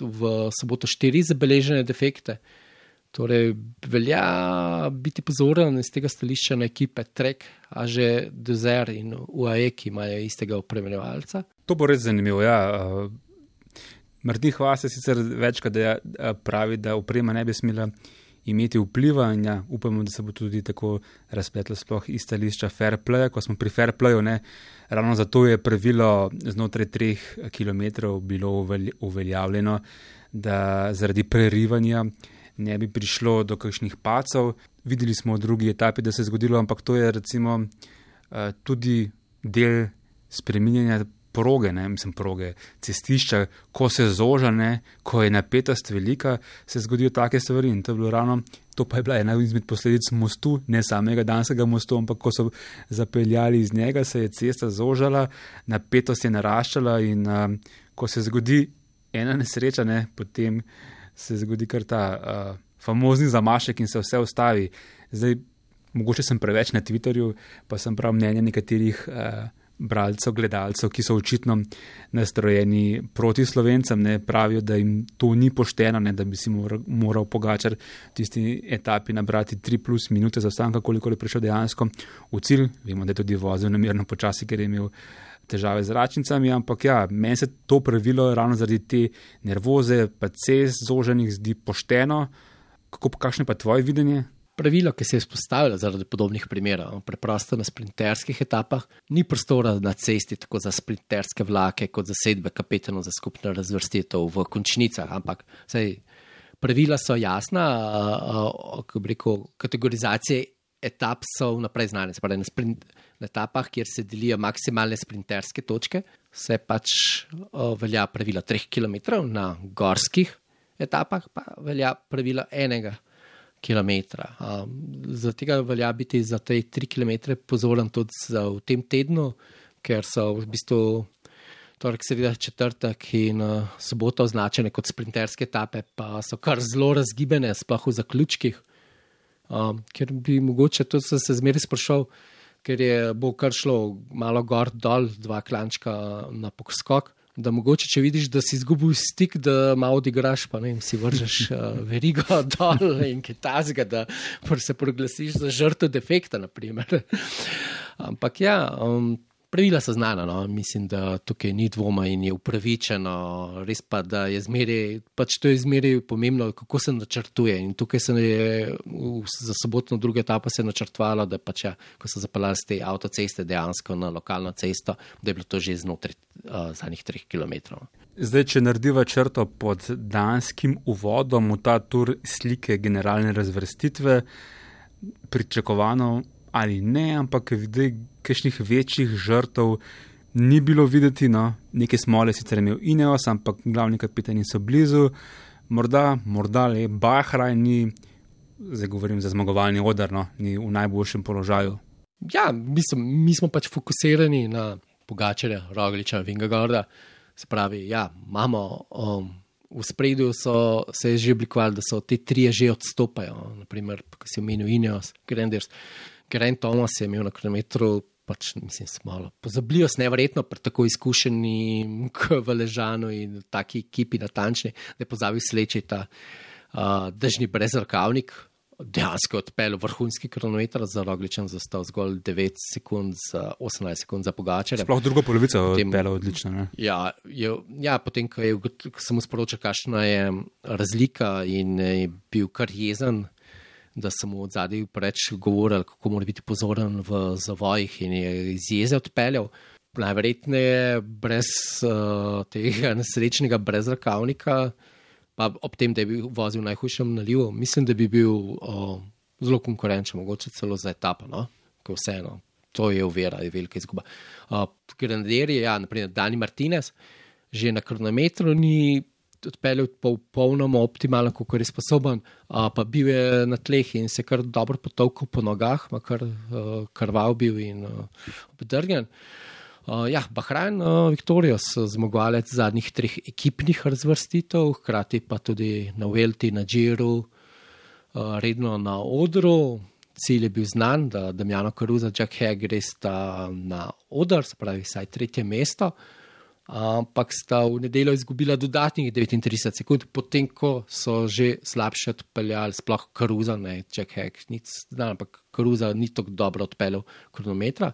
v soboto štiri zabeležene defekte. Torej, velja biti pozoren iz tega stališča na ekipe Trek, a že Dozer in UAE, ki imajo istega opremljevalca. To bo res zanimivo. Ja. Mrdi Hvas je sicer večkrat pravi, da oprema ne bi smela imeti vpliva in ja, upamo, da se bo tudi tako razpletlo sploh iz stališča fair play, ko smo pri fair playu, ne, ravno zato je pravilo znotraj treh kilometrov bilo uveljavljeno, da zaradi prerivanja ne bi prišlo do kakšnih pacov. Videli smo v drugi etapi, da se je zgodilo, ampak to je recimo eh, tudi del spreminjanja proge, ne mislim proge, cestišča, ko se zoža, ne, ko je napetost velika, se zgodijo take stvari in to je bilo ravno. To pa je bila ena izmed posledic mostu, ne samega danskega mostu, ampak ko so zapeljali iz njega, se je cesta zožala, napetost je naraščala in uh, ko se zgodi ena nesreča, ne, potem se zgodi kar ta uh, famozni zamašek in se vse ustavi. Zdaj, mogoče sem preveč na Twitterju, pa sem prav mnenje nekaterih uh, bralcev, gledalcev, ki so očitno nastrojeni proti slovencem, ne pravijo, da jim to ni pošteno, ne, da bi si moral, moral pogačar v tisti etapi nabrati 3 plus minute za stanka, koliko je prišel dejansko v cilj. Vemo, da je tudi vozil namerno počasi, ker je imel težave z račnicami, ampak ja, meni se to pravilo ravno zaradi te nervoze, pa cest zoženih zdi pošteno. Kako kakšno pa tvoje videnje? Pravilo, ki se je vzpostavilo zaradi podobnih primerov, preprosto na sprinterskih etapah, ni prostora na cesti tako za sprinterske vlake, kot za sedbe kapetanov za skupno razvrstitev v končnicah. Ampak sej, pravila so jasna, kako bi rekel, kategorizacije etap so vnaprej znane. Se pravi, na sprinterskih na etapah, kjer se delijo maksimalne sprinterske točke, se pač o, velja pravilo 3 km, na gorskih etapah pa velja pravilo 1 km. Um, Zato tega velja biti za te 3 km pozoren tudi za, v tem tednu, ker so v bistvu. Torek, seveda, četrtek in uh, sobota označene kot sprinterske etape, pa so kar zelo razgibene, sploh v zaključkih. Um, ker bi mogoče to se, se zmeraj sprašal, ker je bo kar šlo malo gor dol, dva klančka na poskok. Da mogoče, če vidiš, da si izgubil stik, da malo odigraš, pa ne, si vržeš uh, (laughs) verigo dol in kaj tazga, da se proglasiš za žrtev defekta. Naprimer. (laughs) Ampak ja, um, Pravila so znana, no? mislim, da tukaj ni dvoma in je upravičeno, res pa, da je zmeraj, pač to je zmeraj pomembno, kako se načrtuje. In tukaj se je za sobotno drugo etapo se načrtovalo, da pač, ja, ko so zapeljali z te avtoceste dejansko na lokalno cesto, da je bilo to že znotraj uh, zadnjih treh km. Zdaj, če narediva črto pod danskim uvodom v ta tur slike generalne razvrstitve, pričakovano ali ne, ampak zdaj kakšnih večjih žrtev ni bilo videti. No. Neke smole sicer imel Ineos, ampak glavni kapitani so blizu. Morda, morda le Bahraj ni, zdaj govorim za zmagovalni odr, no, ni v najboljšem položaju. Ja, mislim, mi smo pač fokusirani na Pogačarja, Rogliča, Vingagorda. Se pravi, ja, imamo um, v spredju, so se že oblikovali, da so te tri že odstopajo. Naprimer, ko si omenil Ineos, Granders. Grant Thomas je imel na kilometru, pač mislim, malo. Pozablijo se nevrjetno, pri tako izkušeni (laughs) v ležanu in taki ekipi natančni, da je pozabil sleči ta uh, držni brezrkavnik. Dejansko je odpeljal vrhunski kronometer za Rogličem, zastal zgolj 9 sekund, za 18 sekund za Pogačarja. Sploh druga polovica je odpeljala odlično. Ne? Ja, je, ja, potem, ko je samo sporočil, kakšna je razlika in je bil kar jezen, da sem mu od zadaj preveč govoril, kako mora biti pozoren v zavojih in je iz jeze odpeljal. Najverjetneje brez uh, tega nesrečnega brezrakavnika pa ob tem, da bi vozil v najhujšem nalivu, mislim, da bi bil o, zelo konkurenčen, mogoče celo za etapo, no? ko vseeno, to je uvera, je velika izguba. Grenadierji, ja, naprimer Dani Martinez, že na kronometru ni odpeljal popolnoma optimalno, kako je sposoben, a, pa bil je na tleh in se kar dobro potolkal po nogah, kar krval bil in obdrgen. Uh, ja, Bahrajn, uh, Viktorijos, zmagovalec zadnjih treh ekipnih razvrstitev, hkrati pa tudi na Velti, na Džiru, uh, redno na odru. Cilj je bil znan, da Damjano Karuza, Jack Hag res sta na odr, se pravi, saj tretje mesto. Ampak sta v nedeljo izgubila dodatnih 39 sekund, potem ko so že slabše odpeljali, sploh Karuza, ne Jack Hag, nič znan, ampak Karuza ni tako dobro odpeljal kronometra.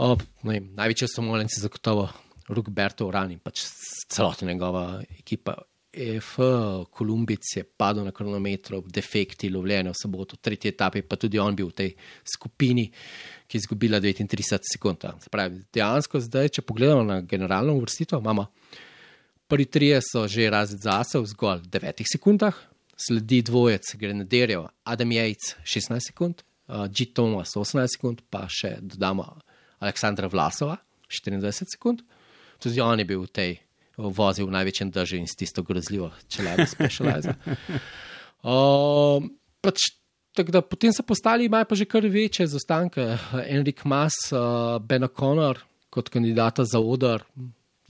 Oh, vem, največje so molenci zagotovo Rukberto Uran in pač celotna njegova ekipa. EF, Kolumbic je padel na kronometru, defekti, lovljene v soboto, tretji etapi, pa tudi on bil v tej skupini, ki je izgubila 39 sekund. Pravi, dejansko zdaj, če pogledamo na generalno uvrstitev, imamo prvi trije so že razred zase v zgolj 9 sekundah, sledi dvojec grenaderjev Adam Jejc 16 sekund, uh, G. Thomas 18 sekund, pa še dodamo. Aleksandra Vlasova, 24 sekund. Tudi on je bil v tej vozi v največjem državi in s tisto grozljivo čelado specializer. Uh, (laughs) pač, da, potem so postali, imajo pa že kar večje zastanke. Enrik Mas, uh, Ben O'Connor kot kandidata za odor,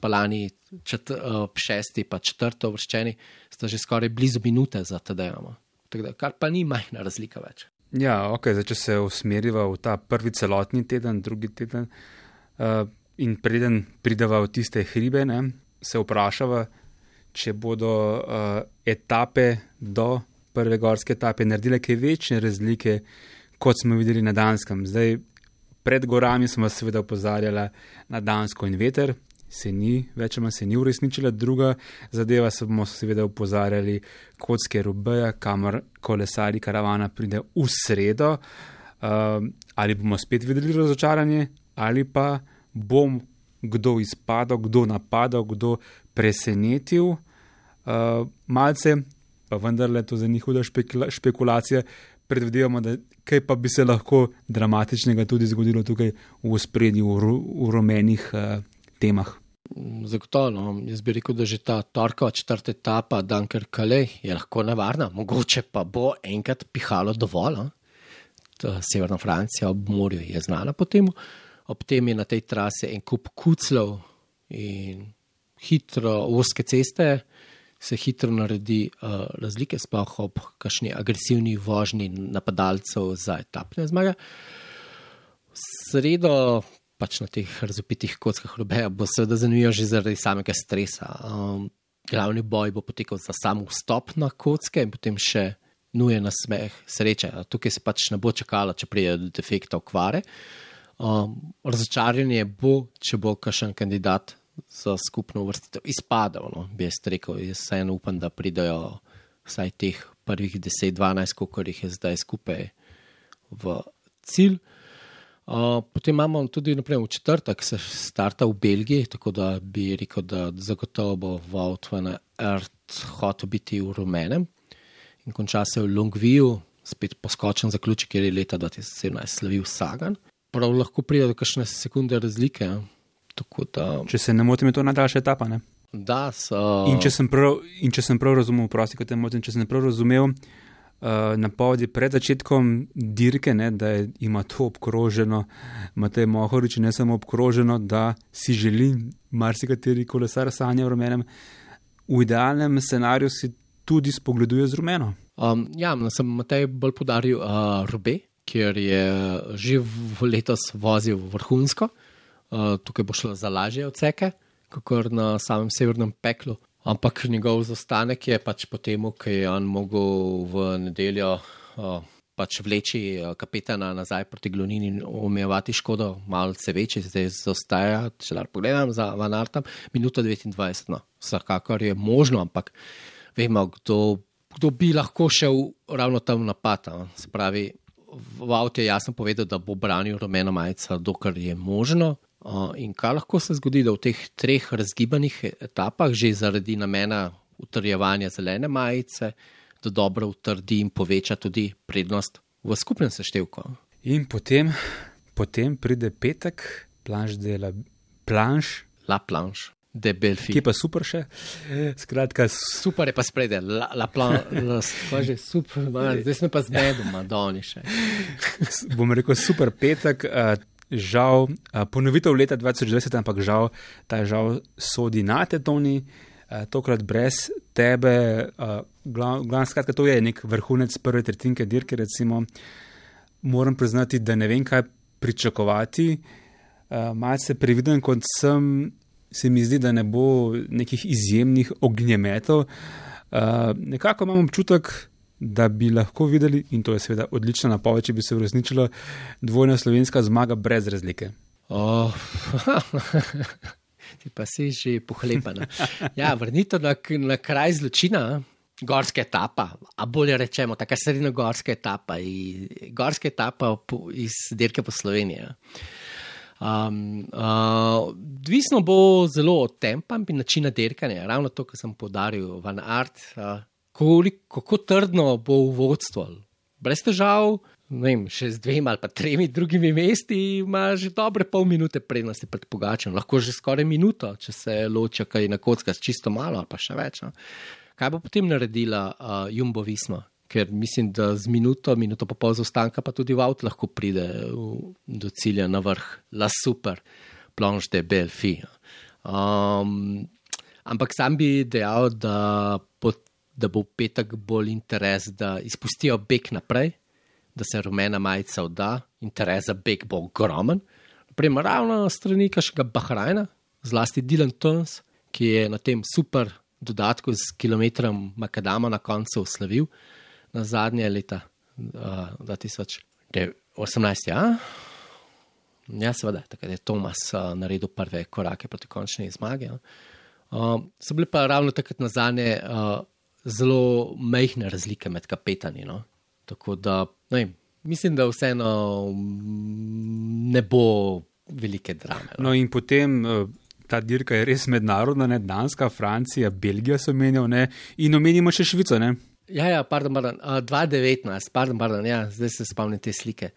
pa lani čet, uh, šesti, pa četrto vrščeni, sta že skoraj blizu minute za TDM. Kar pa ni majhna razlika več. Ja, ok, zdaj če se usmeriva v ta prvi celotni teden, drugi teden uh, in preden prideva v tiste hribe, ne, se vprašava, če bodo uh, etape do prve gorske etape naredile kaj večje razlike, kot smo videli na Danskem. Zdaj, pred gorami smo seveda opozarjali na Dansko in veter, se ni, več ali se ni uresničila. Druga zadeva, se bomo seveda upozarjali, kocke rubeja, kamor kolesari karavana pride v sredo. Uh, ali bomo spet videli razočaranje, ali pa bom kdo izpadel, kdo napadal, kdo presenetil. Uh, malce, pa vendarle to za njih huda špekulacija. Predvidevamo, da kaj pa bi se lahko dramatičnega tudi zgodilo tukaj v spredju, v, v rumenih uh, temah. Zagotovo, no. jaz bi rekel, da že ta torkova četrta etapa, Dunker Kale, je lahko nevarna, mogoče pa bo enkrat pihalo dovolj. No. Severna Francija ob morju je znana po tem, ob tem je na tej trasi en kup kuclov in hitro, oske ceste se hitro naredi uh, razlike, sploh ob kakšni agresivni vožnji napadalcev za etapne zmage. Sredo pač na teh razopitih kockah rubeja, bo seveda zanimivo že zaradi samega stresa. Um, glavni boj bo potekal za sam vstop na kocke in potem še nuje na smeh, sreče. Tukaj se pač ne bo čakalo, če pride do defekta okvare. Um, razočaranje bo, če bo kakšen kandidat za skupno vrstitev izpadel. No, bi jaz rekel, jaz vseeno upam, da pridajo vsaj teh prvih 10-12, koliko jih je zdaj skupaj v cilj potem imamo tudi naprimer, v četrtek, se starta v Belgiji, tako da bi rekel, da zagotovo bo Vaut van Ert hotel biti v rumenem in konča se v Longviju, spet poskočen zaključek, ker je leta 2017 slavil Sagan. Prav lahko pride do kakšne sekunde razlike. da, Če se ne motim, je to najdaljša etapa. Ne? da so. In če sem prav, in če sem prav razumel, prosti, kot te motim, če sem prav razumel, uh, napovedi pred začetkom dirke, ne, da je, ima to obkroženo, Matej Mohorič, ne samo obkroženo, da si želi marsikateri kolesar sanja v rumenem. V idealnem scenariju si tudi spogleduje z rumeno. Um, ja, sem Matej bolj podaril uh, Robe, kjer je že v letos vozil vrhunsko. Uh, tukaj bo šlo za lažje odseke, kot na samem severnem peklu. Ampak njegov zastanek je pač po tem, ko je on mogel v nedeljo uh, pač vleči uh, kapetana nazaj proti Glonini in omejevati škodo, malce večji, zdaj zaostaja, če lahko pogledam za Van Artam, minuto 29. No, vsekakor je možno, ampak vemo, kdo, kdo bi lahko šel ravno tam napad. a. Se pravi, v avtu je jasno povedal, da bo branil rumeno majico, dokler je možno. Uh, in kaj lahko se zgodi, da v teh treh razgibanih etapah, že zaradi namena utrjevanja zelene majice, da dobro utrdi in poveča tudi prednost v skupnem seštevku. In potem, potem pride petek, planš dela, planš, La planche, de Belfi. ki je pa super še. Skratka, Super je pa spredje, la, la planche, že super, ma, zdaj smo pa zmedom, Madoni še. bom rekel, super petek. Žal, ponovitev leta 2020, ampak žal, ta žal sodi na te toni, tokrat brez tebe. Glavno, glav, skratka, to je nek vrhunec prve tretjinke dirke. Recimo, moram priznati, da ne vem, kaj pričakovati. Malce previden, kot sem, se mi zdi, da ne bo nekih izjemnih ognjemetov. Uh, nekako imam občutek, da bi lahko videli, in to je seveda odlična napoved, če bi se uresničila dvojna slovenska zmaga brez razlike. Oh, (laughs) ti pa si že pohlepana. Ja, vrnitev na, na kraj zločina, gorska etapa, a bolje rečemo, taka srednja gorska etapa, gorska etapa iz dirke po Sloveniji. Um, uh, Odvisno bo zelo od tempa in načina dirkanja, ravno to, kar sem podaril, van art, uh, koliko, kako trdno bo v vodstvu. Brez težav, vem, še z dvema ali pa tremi drugimi mesti, ima že dobre pol minute prednosti pred pogačem, lahko že skoraj minuto, če se loča kaj na kocka s čisto malo ali pa še več. No. Kaj bo potem naredila uh, Jumbo Visma? Ker mislim, da z minuto, minuto pa pol zaostanka, pa tudi v avtu lahko pride v, do cilja na vrh, la super, planche de Belfi. Um, ampak sam bi dejal, da, po, da bo petek bolj interes, da izpustijo beg naprej, da se rumena majica odda, interes za beg bo ogromen. Naprimer, ravno strani kašega Bahrajna, zlasti Dylan Tuns, ki je na tem super dodatku z kilometrom Makadama na koncu slavil na zadnje leta uh, 2018. Ja? Ja, seveda, takrat je Tomas uh, naredil prve korake proti končni zmagi. Ja. Uh, so bile pa ravno takrat na zadnje uh, zelo mehke razlike med kapetani. No? Tako da, vem, mislim, da vseeno mm, ne bo velike drame. No? No, in potem eh, ta dirka je res mednarodna, ne Danska, Francija, Belgija so menjali, in omenimo še Švico. Ne. Ja, ja, pardon, pardon. Uh, 2019, pardon, pardon, ja, zdaj se spomnim te slike.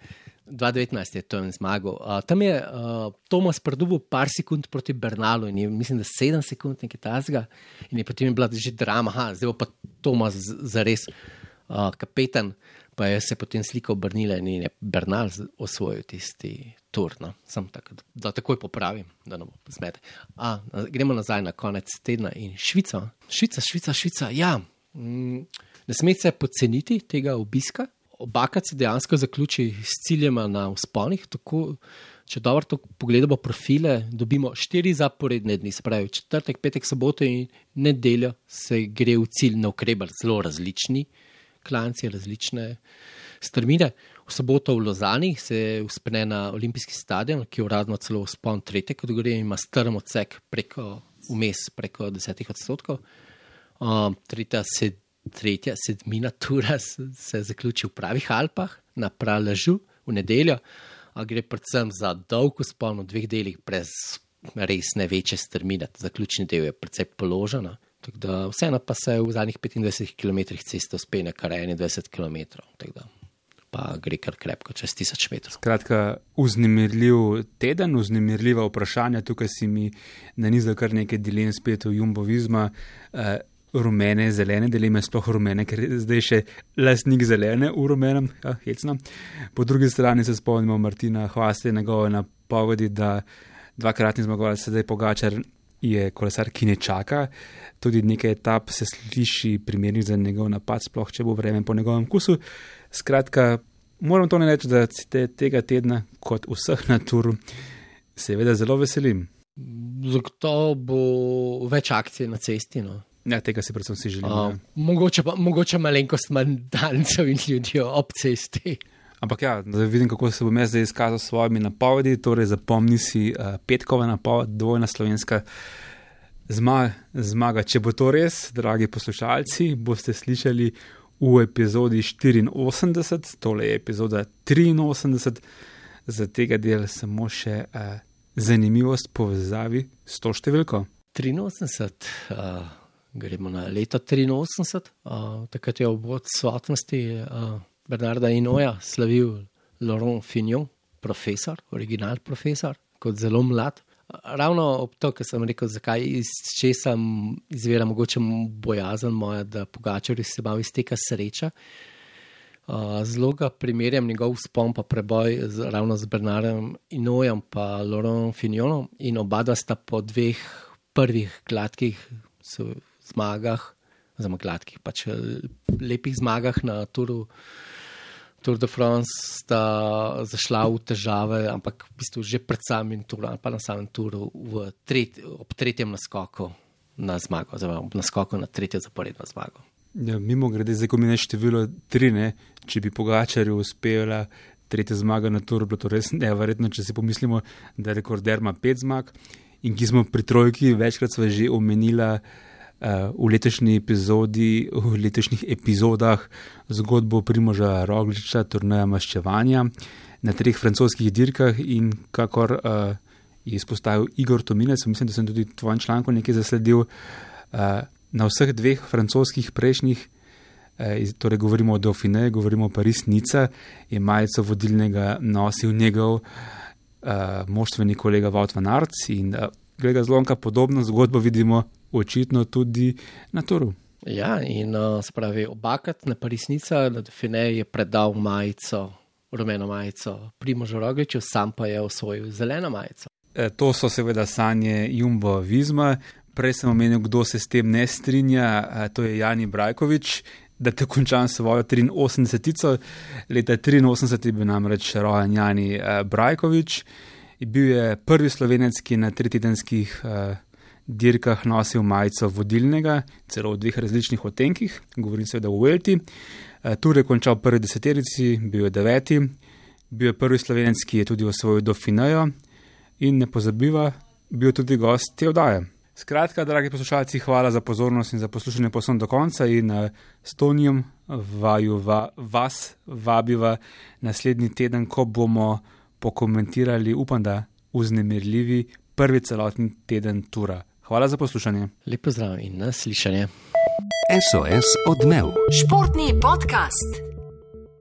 2019 je to en zmagal. Uh, tam je uh, Tomas predubil par sekund proti Bernalu in je, mislim, da 7 sekund nekaj tasga. In je potem bila že drama, ha, zdaj pa Tomas z- zares uh, kapetan. Pa je se potem slika obrnila in je Bernal osvojil tisti tur. No. Sam tako, da, da takoj popravim, da ne bo zmede. Na- gremo nazaj na konec tedna in Švica. Švica, Švica, Švica. Ja, mm, ne smete se podceniti tega obiska. Obakrat se dejansko zaključi s ciljem na usponih. Tako, če dobro pogledamo profile, dobimo štiri zaporedne dni, se pravi četrtek, petek, soboto in nedeljo se gre v cilj na ukrebar, zelo različni klanci, različne strmine. V soboto v Lozani se uspne na olimpijski stadion, ki je uradno celo spon tretje kategorije, ima strm odsek preko vmes, preko desetih odstotkov. Um, tretja, sed, tretja sedmina tura se, zaključi v pravih Alpah, na Praležu v nedeljo, a gre predvsem za dolg spon v dveh delih, brez res ne večje strmine. Zaključni del je precej položen. Da vseeno pa se v zadnjih 25 km ceste uspene kar 21 km. Pa gre kar krepko čez tisoč metrov. Skratka, vznemirljiv teden, vznemirljiva vprašanja. Tukaj si mi nanizal kar nekaj dilem spet v jumbovizma. Uh, rumene, zelene dileme, sploh rumene, ker je zdaj še lasnik zelene v rumenem, ja, hecno. Po drugi strani se spomnimo Martina Hvaste in njegove napovedi, da dvakratni zmagovalec sedaj pogačar je kolesar, ki ne čaka. Tudi nekaj etap se sliši primernih za njegov napad, sploh če bo vreme po njegovem kusu. Skratka, moram to ne reči, da se tega tedna, kot vseh na turu, seveda zelo veselim. Zagotovo bo več akcij na cesti. No. Ja, tega si predvsem si želim. Uh, ja. mogoče, pa, mogoče malenkost manj dancev in ljudi ob cesti. Ampak ja, da vidim, kako se bom jaz zdaj izkazal s svojimi napovedi. Torej, zapomni si uh, petkova napoved, dvojna slovenska zmaga, zmaga. Če bo to res, dragi poslušalci, boste slišali v epizodi 84, tole je epizoda 83, za tega dela samo še uh, zanimivost povezavi s to številko. 83. Uh gremo na leto 83, uh, takrat je ob odsotnosti uh, Bernarda Inoja slavil Laurent Fignon, profesor, original profesor, kot zelo mlad. Ravno ob to, kar sem rekel, zakaj iz česa izvira mogoče bojazen moja, da pogačari se malo izteka sreča. Uh, zelo ga primerjam njegov spom pa preboj z, ravno z Bernardom Inojem pa Laurent Fignonom in oba sta po dveh prvih gladkih zmagah, oziroma gladkih, pač eh, lepih zmagah na Touru. Tour de France sta zašla v težave, ampak v bistvu že pred samim turom, pa na samem turu, tret, ob tretjem naskoku na zmago, oziroma ob naskoku na tretjo zaporedno zmago. Ja, mimo grede, zdaj ko mi je število tri, ne, če bi pogačarju uspela tretja zmaga na turu, bilo to res neverjetno, če si pomislimo, da rekorder ima pet zmag in ki smo pri trojki večkrat že omenila v letošnji epizodi, v letošnjih epizodah zgodbo Primoža Rogliča, turnaja maščevanja na treh francoskih dirkah in kakor uh, je izpostavil Igor Tominec, mislim, da sem tudi tvojem članku nekaj zasledil, uh, na vseh dveh francoskih prejšnjih, uh, torej govorimo o Dauphine, govorimo o Paris-Nica, je majico vodilnega nosil njegov uh, moštveni kolega Vaut van Arts in uh, glede zlomka podobno zgodbo vidimo očitno tudi na Toru. Ja, in uh, spravi obakrat na Parisnica, da Fine je predal majico, rumeno majico, Primožu Rogliču, sam pa je osvojil zeleno majico. E, to so seveda sanje Jumbo Vizma. Prej sem omenil, kdo se s tem ne strinja, e, to je Jani Brajkovič, da te končam svojo 83. Leta 83 je bil namreč rojen Jani e, Brajkovič. Bil je prvi slovenec, ki je na tretjedenskih uh, dirkah nosil majico vodilnega, celo v dveh različnih otenkih, govorim seveda v Velti. Uh, Tur je končal prvi deseterici, bil je deveti, bil je prvi slovenec, ki je tudi osvojil Dauphinejo in ne pozabiva, bil tudi gost te oddaje. Skratka, dragi poslušalci, hvala za pozornost in za poslušanje posebno do konca in uh, s Tonijem vaju va, vas vabiva naslednji teden, ko bomo pokomentirali, upam, da vznemirljivi prvi celotni teden tura. Hvala za poslušanje. Lepo zdrav in naslišanje. SOS odmev. Športni podcast.